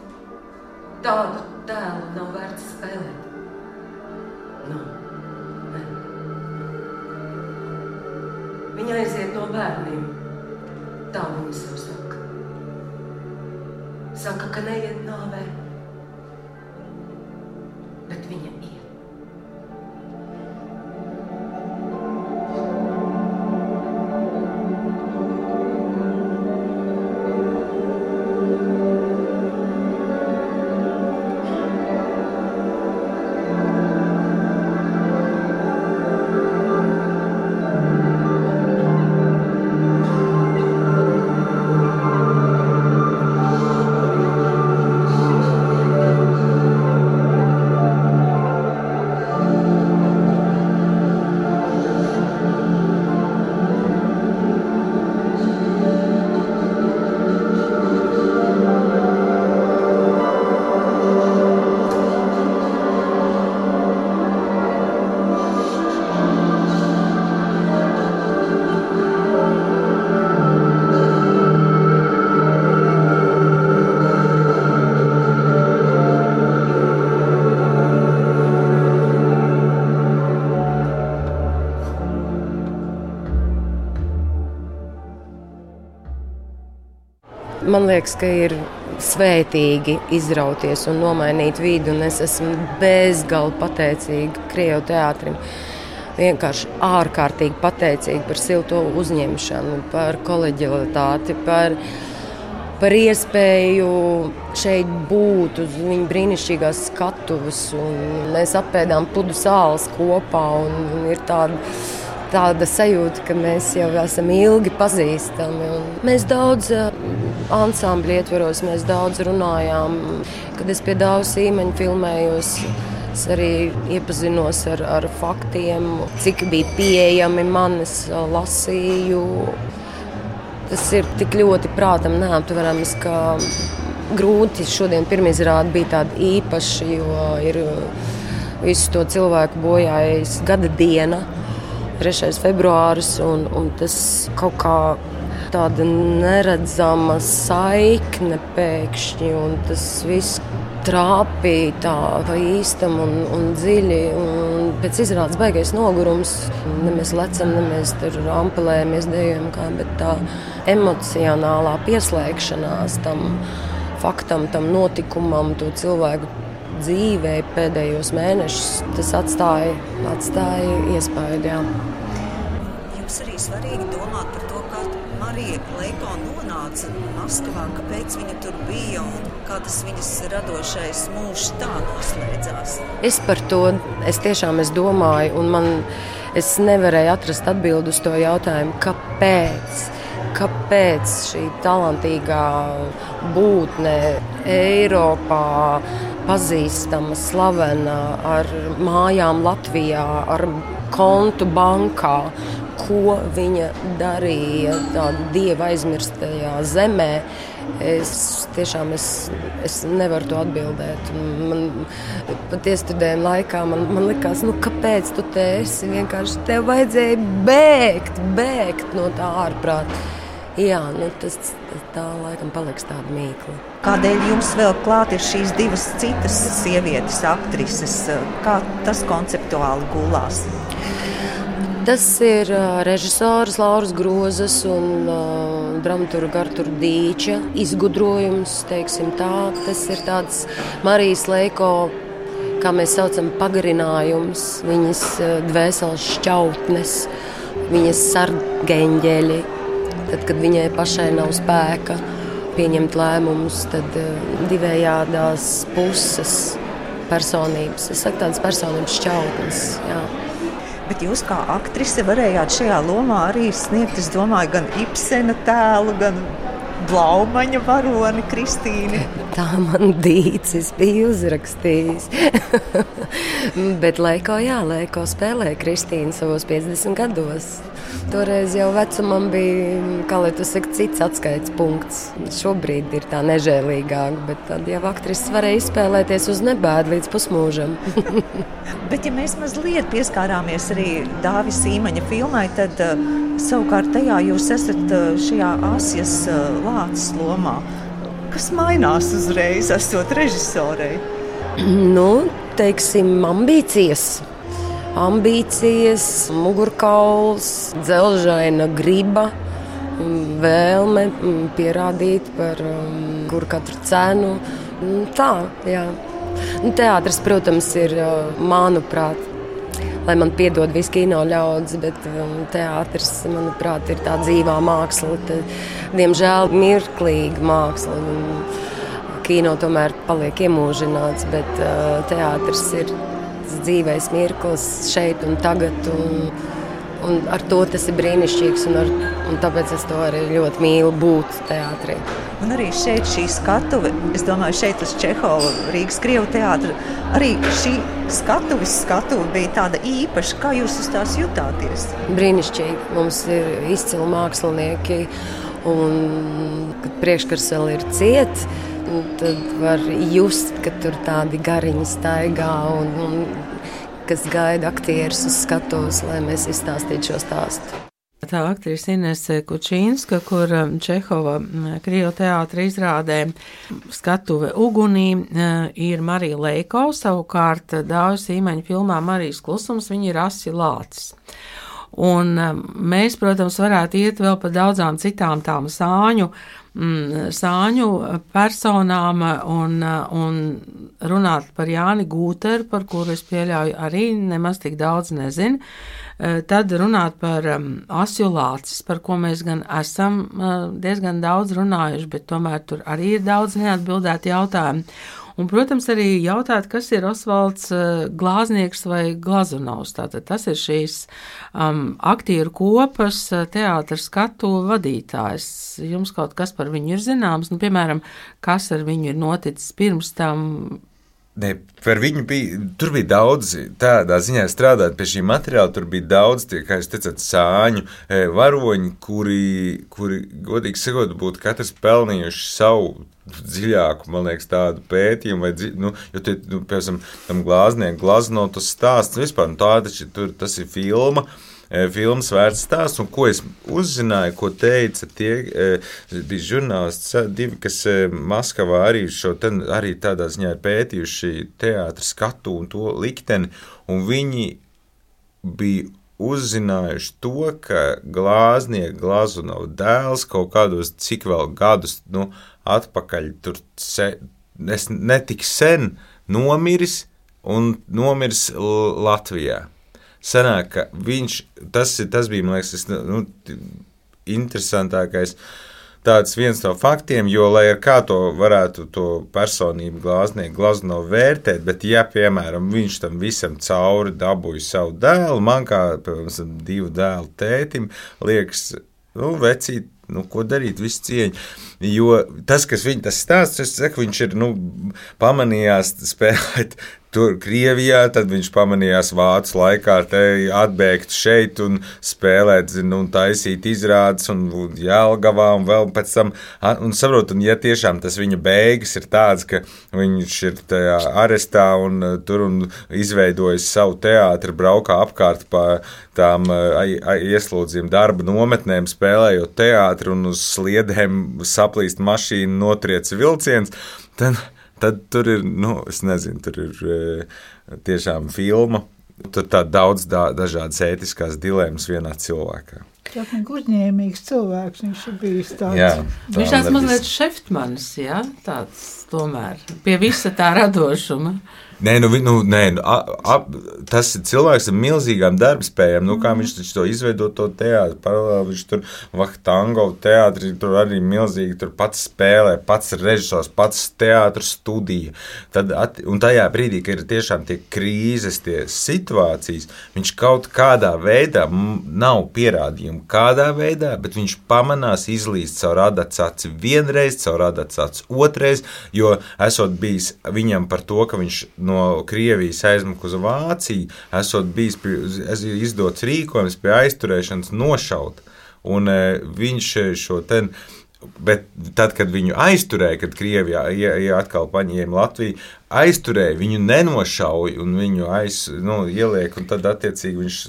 Tādu tēlu nav vērts spēlēt. Nu, ne. Viņa aiziet no bērniem. Tā viņa sev saka. Saka, ka neiet nāvē, bet viņa iet. Liekas, ka ir svētīgi izrauties un nomainīt vidi. Un es esmu bezgalīgi pateicīga Krievijas teātrim. Vienkārši ārkārtīgi pateicīga par silto uzņemšanu, par kolēģialitāti, par, par iespēju šeit būt uz viņa brīnišķīgās skatuves. Mēs apēdām pudu sāls kopā un, un ir tāda tāda sajūta, ka mēs jau esam ilgi pazīstami. Mēs daudz ansambļu ietvaros, mēs daudz runājām. Kad es pie Dāvijas īmeņa filmējos, es arī iepazinos ar, ar faktiem, cik bija pieejami manis, lasīju. Tas ir tik ļoti prātam neaptverams, ka grūti šodien pirmizrāde bija tāda īpaša, jo ir visu to cilvēku bojājis gada diena. 3. februāris, un, un tas kaut kā tāda neredzama saikne pēkšņi, un tas viss trāpīja tā pa īstam un, un dziļi. Un pēc izrādes baigais nogurums. Ne mēs lecam, ne mēs tur ampelējamies, dejojam, kā, bet tā emocionālā pieslēgšanās tam faktam, tam notikumam, to cilvēku dzīvē pēdējos mēnešus, tas atstāja, atstāja iespēju. Jā. Jums arī svarīgi domāt par Marija Leiko nonāca Maskavā, kāpēc viņa tur bija un kā tas viņas radošais mūžs tā noslēdzās. Es par to es tiešām es domāju, un man, es nevarēju atrast atbildi uz to jautājumu, kāpēc kāpēc šī talantīgā būtne Eiropā pazīstama, slavena, ar mājām Latvijā, ar kontu bankā. Ko viņa darīja tādā dieva aizmirstajā zemē, es tiešām es, es nevaru to atbildēt. Man pat iestudējuma laikā man, man likās, nu, kāpēc tu te esi? Vienkārši tev vajadzēja bēgt, bēgt no tā ārprāta. Jā, nu, tas, tā laikam paliks tāda mīkla. Kādēļ jums vēl klāt ir šīs divas citas sievietes, aktrises? Kā tas konceptuāli gulās? Tas ir režisors Lauris Grozas un uh, dramaturga Artur Dīča izgudrojums. Tā. Tas ir tāds Marijas Leiko, kā mēs saucam, pagarinājums, viņas dvēseles šķautnes, viņas sargeņģeļi Tad, kad viņai pašai nav spēka pieņemt lēmumus, tad uh, divējādās puses personības, es saku tādas personības šķautnes. Jā. Bet jūs kā aktrise varējāt šajā lomā arī sniegt, es domāju, gan Ibsena tēlu, gan Blaumaņa varoni Kristīni. Tā man dīcis bija uzrakstījis. Bet Leiko, jā, Leiko spēlēja Kristīnu savos 50 gados. Toreiz jau vecumam bija, kā lai tu saki, cits atskaites punkts. Šobrīd ir tā nežēlīgāk, bet tad jau aktrises varēja izspēlēties uz nebēdu līdz pusmūžam. bet ja mēs mazliet pieskārāmies arī Dāvis Sīmaņa filmai, tad uh, savukārt tajā jūs esat uh, šajā asjas uh, lācis lomā. Kas mainās uzreiz, esot režisorei? nu, teiksim, ambīcijas ambīcijas, mugurkauls, dzelžaina griba, vēlme pierādīt par um, kuru katru cenu. Tā, jā. Nu, teātris, protams, ir, manuprāt, lai man piedod visi kino ļaudis, bet um, teātris, manuprāt, ir tā dzīvā māksla. Te, diemžēl mirklīga māksla. Kino tomēr paliek iemūžināts, bet uh, teātris ir tas dzīvais mirklis šeit un tagad. Un, un ar to tas ir brīnišķīgs, un, ar, un tāpēc es to arī ļoti mīlu būt teātrī. Un arī šeit šī skatuve, es domāju, šeit uz Čehova, Rīgas Krievu teātra, arī šī skatuves skatuve bija tāda īpaša. Kā jūs uz tās jutāties? Brīnišķīgi. Mums ir izcili mākslinieki, un priekškars vēl ir ciets tad var just, ka tur tādi gariņi staigā un, un kas gaida aktierus uz skatuves, lai mēs izstāstītu šo stāstu. Tā aktrise Inese Kučīnska, kur um, Čehova Krievu teātra izrādē skatuve ugunī, uh, ir Marija Leiko, savukārt Dāvis Īmaņa filmā Marijas klusums viņa ir Asi Lācis. Un um, mēs, protams, varētu iet vēl pa daudzām citām tām sāņu, mm, sāņu personām un, un runāt par Jāni Gūteru, par kuru es pieļauju arī nemaz tik daudz nezinu. Eh, tad runāt par um, asjulācis, par ko mēs gan esam diezgan daudz runājuši, bet tomēr tur arī ir daudz neatbildētu jautājumu. Un, protams, arī jautāt, kas ir Osvalds uh, Glāznieks vai Glazunovs. Tātad tas ir šīs um, aktieru kopas uh, teātras skatu vadītājs. Jums kaut kas par viņu ir zināms, nu, piemēram, kas ar viņu ir noticis pirms tam Ne, par viņu bija, tur bija daudz, tādā ziņā strādāt pie šī materiāla. Tur bija daudz, tie, kā jūs teicāt, sāņu e, varoņi, kuri, kuri godīgi sakot, būtu katrs pelnījuši savu dziļāku, man liekas, tādu pētījumu, vai, dzi, nu, jo, tie, nu, piemēram, tam glāzniekam, glaznotas stāsts, vispār, nu, tā taču tur, tas ir filma, uh, filmas vērts stāsts, un ko es uzzināju, ko teica tie e, bija žurnālisti, divi, kas e, Maskavā arī šo ten, arī tādā ziņā ir pētījuši teātris skatu un to likteni, un viņi bija uzzinājuši to, ka glāznieka Glazunova dēls kaut kādos cik vēl gadus nu, atpakaļ tur se, netik sen nomiris un nomiris Latvijā sanāk, ka viņš, tas, tas bija, man liekas, tas, nu, interesantākais. Tāds viens no faktiem, jo, lai ar kā to varētu to personību glāznieku glazno vērtēt, bet, ja, piemēram, viņš tam visam cauri dabūja savu dēlu, man kā, piemēram, divu dēlu tētim, liekas, nu, vecīt, nu, ko darīt, visu cieņu. Jo tas, kas viņa tas stāsts, es saku, viņš ir nu, pamanījās spēlēt tur Krievijā, tad viņš pamanījās vācu laikā atbēgt šeit un spēlēt, zinu, un taisīt izrādes un Jālgavā un vēl pēc tam, un saprot, un ja tiešām tas viņa beigas ir tāds, ka viņš ir tajā arestā un tur un izveidojis savu teātri, braukā apkārt pa tām ieslūdzījuma darba nometnēm, spēlējot teātri un uz sliedēm saplīst mašīna, notriec vilciens, tad tad tur ir, nu, es nezinu, tur ir e, tiešām filma. Tur tā daudz da, dažādas ētiskās dilemmas vienā cilvēkā. Ļoti uzņēmīgs cilvēks viņš ir bijis tāds. Jā, tā viņš tāds mazliet šeftmanis, jā, tāds tomēr pie visa tā radošuma. Nē, nu, nu, nē nu, a, a, tas ir cilvēks ar milzīgām darbspējām. Nu, kā viņš to izveido, to teātri. Paralēli viņš tur Vahtango teātrī tur arī milzīgi tur pats spēlē, pats režisors, pats teātris studija. Tad, at, un tajā brīdī, kad ir tiešām tie krīzes, tie situācijas, viņš kaut kādā veidā nav pierādījumu, kādā veidā, bet viņš pamanās izlīst caur adacaci vienreiz, caur adacaci otrais, jo esot bijis viņam par to, ka viņš no Krievijas aizmuka uz Vāciju, esot bijis izdots rīkojums pie aizturēšanas nošaut. Un e, viņš šo ten Bet tad, kad viņu aizturēja, kad Krievijā ja, ja atkal paņēma Latviju, aizturēja, viņu nenošauja un viņu aiz, nu, ieliek, un tad attiecīgi viņš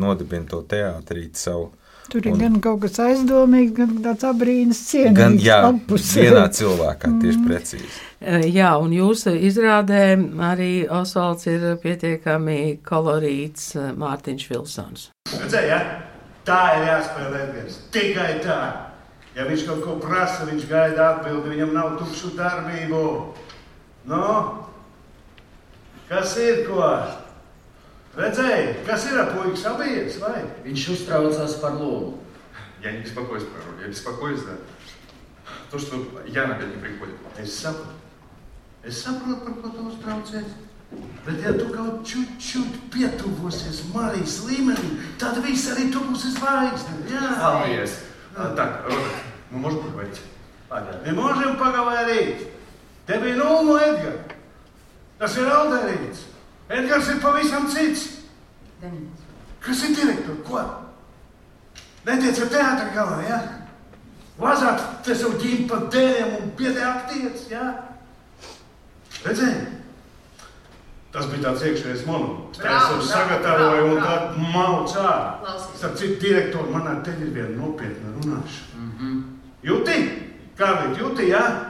nodibina to teātrīt savu. Tur ir un, gan kaut kas aizdomīgs, gan tāds abrīnas cienīgs. Gan, jā, apus. vienā cilvēkā tieši mm. precīzi. Eh, jā, un jūsu izrādē arī Osvalds ir pietiekami kolorīts eh, Mārtiņš Vilsons. Redzēji, ja? Tā ir jāspēlē Edgars. Tikai tā. Ja viņš kaut ko prasa, viņš gaida atbildi, viņam nav tukšu darbību. Nu, kas ir ko? Redzēji, kas ir puikas abies, vai? Viņš uztraucās par lomu. Я не беспокоюсь про роль, я беспокоюсь за то, что Яна опять не приходит. Es saprotu, es saprotu, par ko tu uztraucies. Bet, ja tu kaut čut-čut pietuvosies Marijas līmenī, tad viss arī tu būsi zvaigzne. Jā, Paldies. А, так, Роберт, мы можем поговорить? Мы можем поговорить. Tev bija nulle no Edgara. Tas ir Alderīts. Edgars ir pavisam cits. Demons. Kas ir direktors? Ko? Netiec ar teātri galā, ja? Vazāt te savu ģimpi pa dēļiem un piedē aktiec, ja? Redzēji? Tas bija tāds iekšējais monologs. Tā es jau sagatavoju un tad mauc ārā. Starp citu, direktori, man ar tevi ir viena nopietna runāšana. Mm -hmm. Jūti? Kārlīt, jūti, jā? Ja?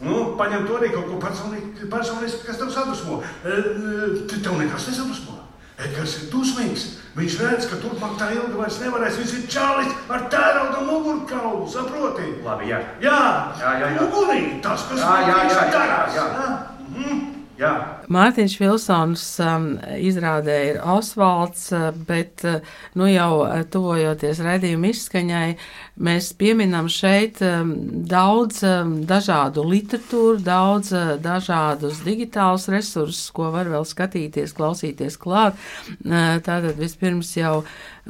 Nu, paņem to arī kaut ko personīgi, personīgi kas tev sadusmo. E, tev nekas nesadusmo. Edgars ir dusmīgs. Viņš redz, ka turpmāk tā ilgi vairs nevarēs. Viņš ir čālis ar tērauda mugurkaulu, saproti? Labi, jā. Jā, Jā, jā, jā. Ugunī, tas, kas Jā, jā, jā, jā, darās. jā. Mhm. Jā. Mārtiņš Vilsons um, izrādē ir Osvalds, uh, bet uh, nu jau uh, tuvojoties redzījuma izskaņai, mēs pieminam šeit um, daudz um, dažādu literatūru, daudz uh, dažādus digitālus resursus, ko var vēl skatīties, klausīties klāt. Uh, tātad vispirms jau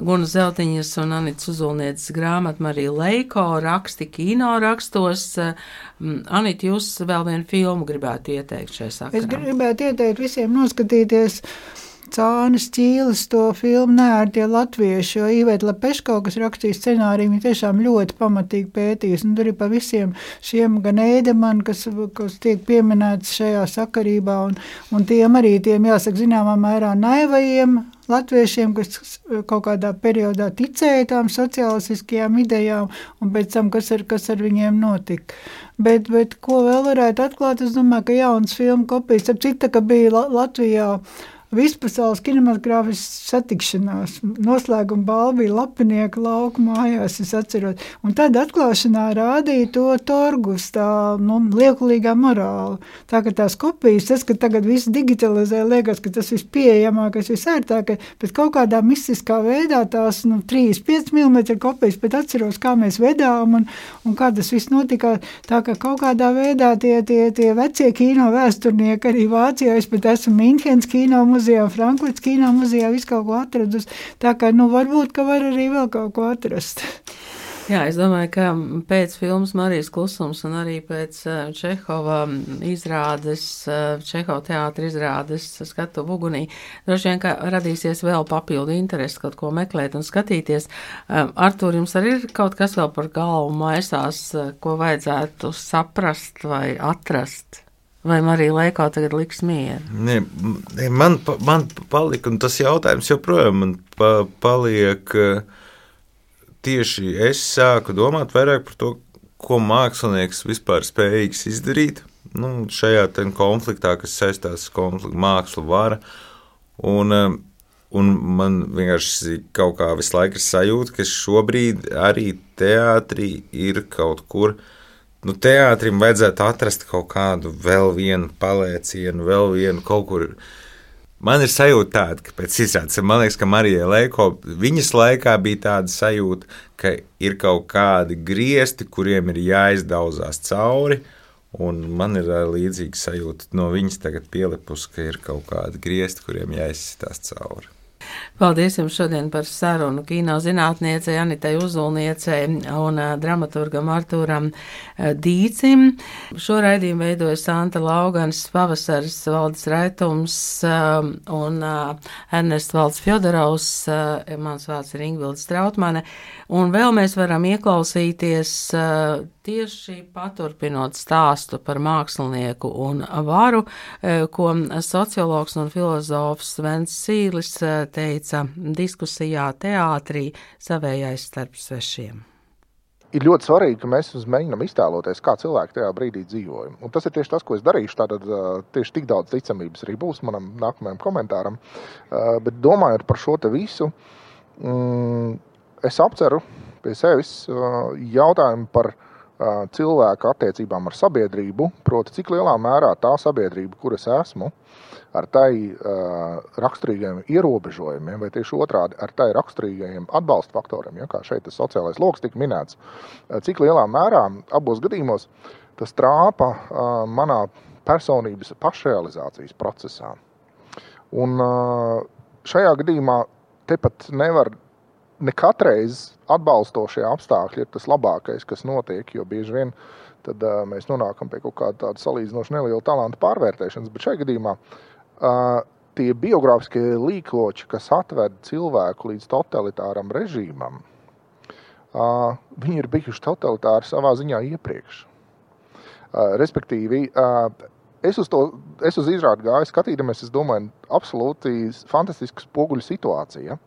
Guna Zeltiņas un Anita Uzulnieces grāmata Marija Leiko raksti kino rakstos. Uh, Anita, jūs vēl vienu filmu gribētu ieteikt šajā sakarā? Es gribētu ieteikt visiem noskatīties Cānas ķīles to filmu Nērtie latvieši, jo Īvēta Lepeško, kas rakstīja scenāriju, viņa tiešām ļoti pamatīgi pētījis. Un tur ir pa visiem šiem gan ēdeman, kas, kas tiek pieminēts šajā sakarībā, un, un tiem arī tiem, jāsaka, zināmā mērā naivajiem latviešiem, kas kaut kādā periodā ticēja tām sociālistiskajām idejām, un pēc tam, kas ar, kas ar viņiem notika. Bet, bet ko vēl varētu atklāt, es domāju, ka jaunas filmu kopijas, ap cik tā, ka bija La Latvijā Vispasaules kinematogrāfiskas satikšanās. Noslēguma balva bija Lapinieka lauka mājās, es atceros. Un tad atklāšanā rādīja to torgus, tā nu, liekulīgā morāla. Tā kā tās kopijas, tas, ka tagad viss digitalizē, liekas, ka tas viss pieejamākais, visērtākais, bet kaut kādā mistiskā veidā tās nu, 3-5 mm kopijas, bet atceros, kā mēs vedām un, un kā tas viss notika. Tā kā kaut kādā veidā tie, tie, tie vecie kino vēsturnieki arī Vācijā, es pat esmu Minhenes kino muzejā, Frankfurts kino muzejā, visu kaut ko atradus. Tā kā, nu, varbūt, ka var arī vēl kaut ko atrast. Jā, es domāju, ka pēc filmas Marijas klusums un arī pēc uh, Čehova izrādes, uh, Čehova teātra izrādes skatu ugunī, droši vien, ka radīsies vēl papildu interesi kaut ko meklēt un skatīties. Um, Artur, jums arī ir kaut kas vēl par galvu maisās, ko vajadzētu saprast vai atrast? Vai Marija Leikā tagad liks mieru? Ne, man, man palika, un tas jautājums joprojām man pa, paliek. Tieši es sāku domāt vairāk par to, ko mākslinieks vispār spējīgs izdarīt nu, šajā konfliktā, kas saistās ar mākslu vara. Un, un man vienkārši kaut kā visu laiku ir sajūta, ka šobrīd arī teātrī ir kaut kur nu, teātrim vajadzētu atrast kaut kādu vēl vienu paliecienu, vēl vienu kaut kur. Man ir sajūta tāda, ka pēc izrādes, man liekas, ka Marijai Leiko viņas laikā bija tāda sajūta, ka ir kaut kādi griesti, kuriem ir jāizdauzās cauri. Un man ir līdzīga sajūta no viņas tagad pielipus, ka ir kaut kādi griesti, kuriem jāizsitās cauri. Paldies jums šodien par sarunu kino zinātniecei Anitai Uzulniecei un uh, dramaturgam Artūram uh, Dīcim. Šo raidījumu veidoja Santa Laugans, Pavasaris Valdis Raitums uh, un Ernests Valds Fjodorovs. Mans vārds ir Ingvilds Trautmane. Un vēl mēs varam ieklausīties tieši paturpinot stāstu par mākslinieku un varu, ko sociologs un filozofs Svens Sīlis teica diskusijā teātrī savējais starp svešiem. Ir ļoti svarīgi, ka mēs mēģinām iztēloties, kā cilvēki tajā brīdī dzīvoja. Un tas ir tieši tas, ko es darīšu. Tātad tieši tik daudz ticamības arī būs manam nākamajam komentāram. Bet domājot par šo visu, mm, es apceru pie sevis jautājumu par cilvēku attiecībām ar sabiedrību. Proti, cik lielā mērā tā sabiedrība, kur es esmu, ar tai uh, raksturīgiem ierobežojumiem, vai tieši otrādi ar tai raksturīgiem atbalsta faktoriem, ja, kā šeit tas sociālais lokus tika minēts, uh, cik lielā mērā abos gadījumos tas trāpa uh, manā personības pašrealizācijas procesā. Un uh, šajā gadījumā tepat nevar ne katreiz atbalstošie apstākļi ir tas labākais, kas notiek, jo bieži vien tad, uh, mēs nonākam pie kaut kāda salīdzinoši neliela talantu pārvērtēšanas, bet šajā gadījumā uh, tie biogrāfiskie līkloči, kas atved cilvēku līdz totalitāram režīmam, uh, viņi ir bijuši totalitāri savā ziņā iepriekš. Uh, respektīvi, uh, es uz to es uz izrādi gāju, skatīdamies, es domāju, absolūti fantastisks spoguļu situācija.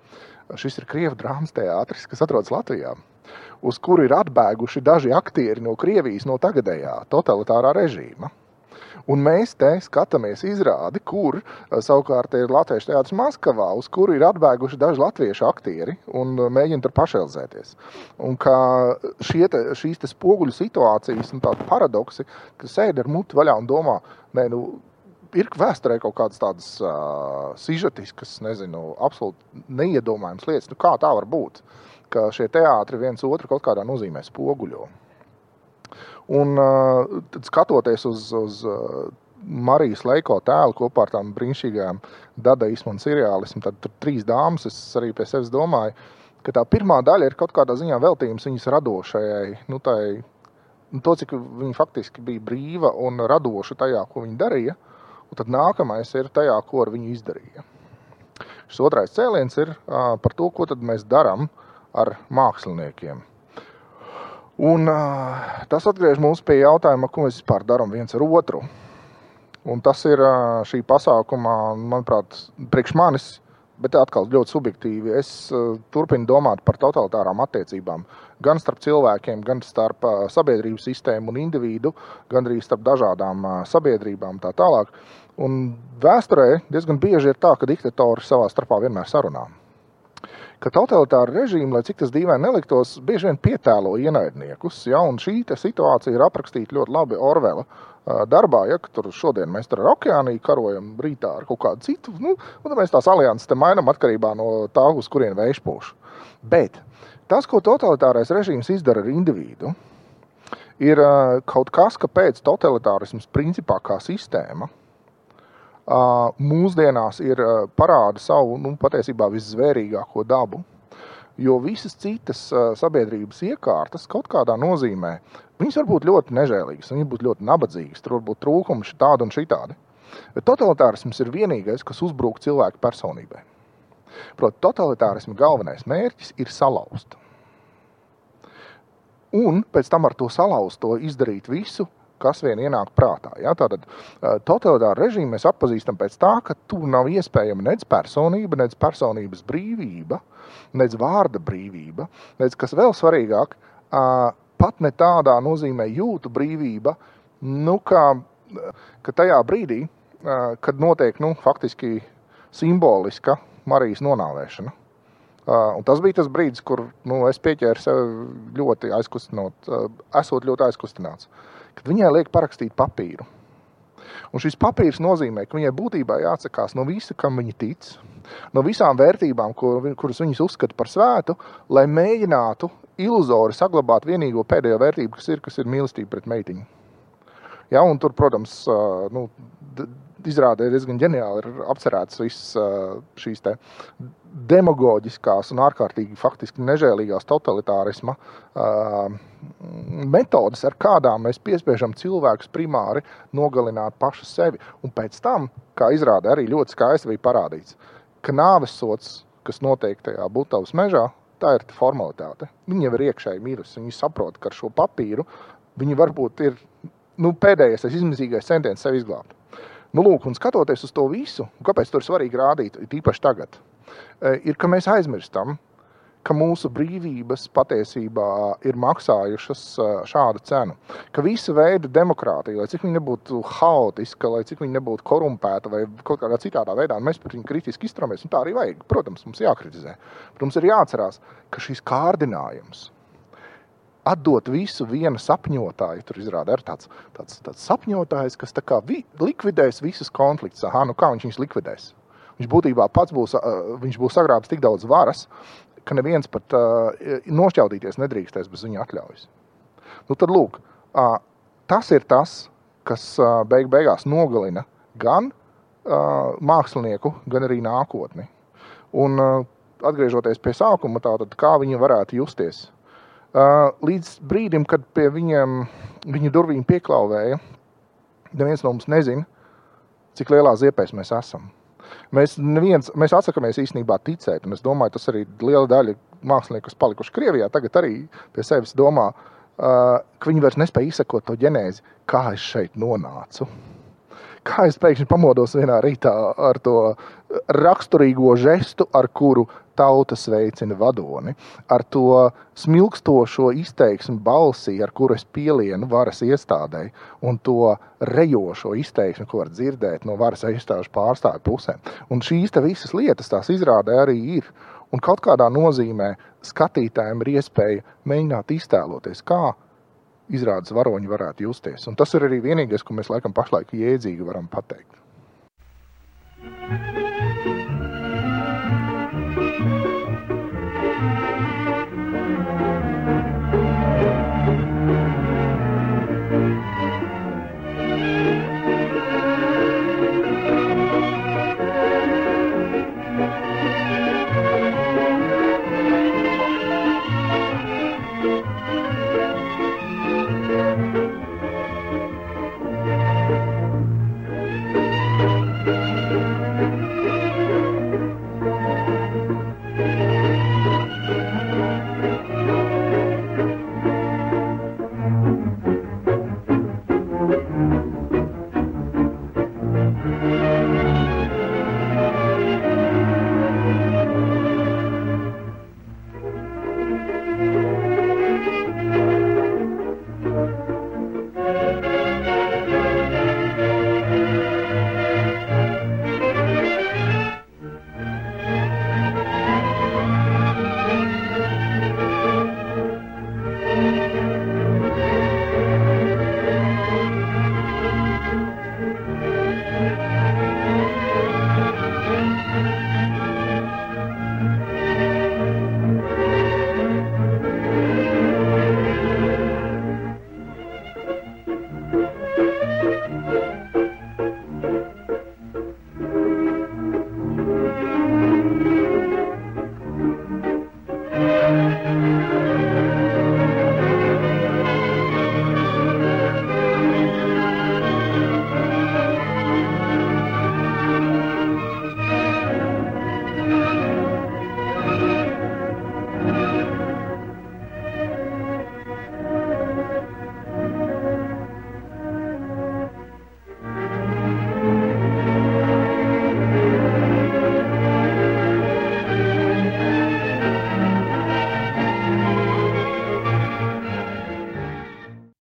Šis ir Krievijas drāmas teātris, kas atrodas Latvijā, uz kuru ir atbēguši daži aktieri no Krievijas, no tagadējā totalitārā režīma. Un mēs te skatāmies izrādi, kur eh, savukārt ir Latvijas teātris Maskavā, uz kuru ir atbēguši daži latviešu aktieri un eh, mēģina tur pašrealizēties. Un kā te, šīs te spoguļu situācijas un tādi paradoksi, ka sēdi ar muti vaļā un domā, nē, nu, ir vēsturē kaut kādas tādas uh, sižetiskas, nezinu, absolūti neiedomājamas lietas. Nu, kā tā var būt? Ka šie teātri viens otru kaut kādā nozīmē spoguļo. Un skatoties uz, uz Marijas Leiko tēlu kopā ar tām brīnišķīgām dadaismu un seriālismu, tad tur trīs dāmas, es arī pie sevis domāju, ka tā pirmā daļa ir kaut kādā ziņā veltījums viņas radošajai, nu, tai, nu, to, cik viņa faktiski bija brīva un radoša tajā, ko viņa darīja, un tad nākamais ir tajā, ko ar viņu izdarīja. Šis otrais cēliens ir uh, par to, ko mēs darām ar māksliniekiem. Un, tas atgriež mūs pie jautājuma, ko mēs vispār darām viens ar otru. Un tas ir šī pasākuma, manuprāt, priekš manis, bet atkal ļoti subjektīvi. Es turpinu domāt par totalitārām attiecībām. Gan starp cilvēkiem, gan starp sabiedrības sistēmu un individu, gan arī starp dažādām sabiedrībām tā tālāk. Un vēsturē diezgan bieži ir tā, ka diktatori savā starpā vienmēr sarunā ka totalitāra režīma, lai cik tas dīvaini neliktos, bieži vien pietēlo ienaidniekus. Ja, šī situācija ir aprakstīta ļoti labi Orvela darbā, ja tur šodien mēs tur ar okeāniju karojam, rītā ar kaut kādu citu. Nu, tad mēs tās alianses te mainām atkarībā no tā, uz kurien vējš pūš. Bet tas, ko totalitārais režīms izdara ar individu, ir kaut kas, kāpēc totalitārisms principā kā sistēma mūsdienās ir parāda savu nu, patiesībā viszvērīgāko dabu. Jo visas citas sabiedrības iekārtas kaut kādā nozīmē, viņas var būt ļoti nežēlīgas, viņas var būt ļoti nabadzīgas, tur var būt trūkumi tādi un šitādi. Bet totalitārisms ir vienīgais, kas uzbrūk cilvēku personībai. Proti, totalitārisma galvenais mērķis ir salauzt. Un pēc tam ar to salauzto izdarīt visu, kas vien ienāk prātā. Ja? Tātad totalitāru režīmu mēs atpazīstam pēc tā, ka tur nav iespējama nec personība, nec personības brīvība, nec vārda brīvība, nec kas vēl svarīgāk, pat ne tādā nozīmē jūtu brīvība, nu, ka, ka tajā brīdī, kad notiek nu, faktiski simboliska Marijas nonāvēšana. Uh, tas bija tas brīdis, kur nu, es pieķēru sev ļoti aizkustinot, uh, esot ļoti aizkustināts. Kad viņai liek parakstīt papīru. Un šis papīrs nozīmē, ka viņai būtībā jāatsakās no visa, kam viņa tic, no visām vērtībām, kur, kuras viņas uzskata par svētu, lai mēģinātu iluzori saglabāt vienīgo pēdējo vērtību, kas ir, kas ir mīlestība pret meitiņu. Ja, un tur, protams, nu, izrādē diezgan ģeniāli ir apcerēts visas šīs demagoģiskās un ārkārtīgi faktiski nežēlīgās totalitārisma metodas, ar kādām mēs piespiežam cilvēkus primāri nogalināt pašu sevi. Un pēc tam, kā izrādē arī ļoti skaisti bija parādīts, ka nāves sots, kas notiek tajā Butavas mežā, tā ir formalitāte. Viņi jau ir iekšēji mirusi, viņi saprot, ka ar šo papīru viņi varbūt ir nu, pēdējais izmisīgais centiens sevi izglābt. Nu, lūk, un skatoties uz to visu, kāpēc to ir svarīgi rādīt, tīpaši tagad, e, ir, ka mēs aizmirstam, ka mūsu brīvības patiesībā ir maksājušas e, šādu cenu. Ka visa veida demokrātija, lai cik viņa nebūtu haotiska, lai cik viņa nebūtu korumpēta vai kaut kādā citādā veidā, mēs par viņu kritiski izturamies, tā arī vajag. Protams, mums jākritizē. Protams, ir jāatcerās, ka šis kārdinājums atdot visu viena sapņotāja. Tur izrādās tāds, tāds, tāds sapņotājs, kas kā vi, likvidēs visus konfliktus. Aha, nu kā viņš viņus likvidēs? Viņš būtībā pats būs, viņš būs sagrābis tik daudz varas, ka neviens pat uh, nošķaudīties nedrīkstēs bez viņa atļaujas. Nu, tad, lūk, uh, tas ir tas, kas uh, beig beigās nogalina gan uh, mākslinieku, gan arī nākotni. Un, uh, atgriežoties pie sākuma, tātad, kā viņi varētu justies Līdz brīdim, kad pie viņiem viņu durvīm pieklauvēja, neviens no mums nezina, cik lielā ziepēs mēs esam. Mēs, neviens, mēs atsakāmies īstenībā ticēt, un es domāju, tas arī liela daļa mākslinieku, kas palikuši Krievijā, tagad arī pie sevis domā, ka viņi vairs nespēja izsekot to ģenēzi, kā es šeit nonācu. Kā es pēkšņi pamodos vienā rītā ar to raksturīgo žestu, ar kuru tauta sveicina vadoni, ar to smilkstošo izteiksmi balsī, ar kuru es pielienu varas iestādēji, un to rejošo izteiksmi, ko var dzirdēt no varas iestāžu pārstāvju pusēm. Un šīs visas lietas tās izrādē arī ir. Un kaut kādā nozīmē skatītājiem ir iespēja mēģināt iztēloties, kā izrādes varoņi varētu justies. Un tas ir arī vienīgais, ko mēs laikam pašlaik jēdzīgi varam pateikt. thank you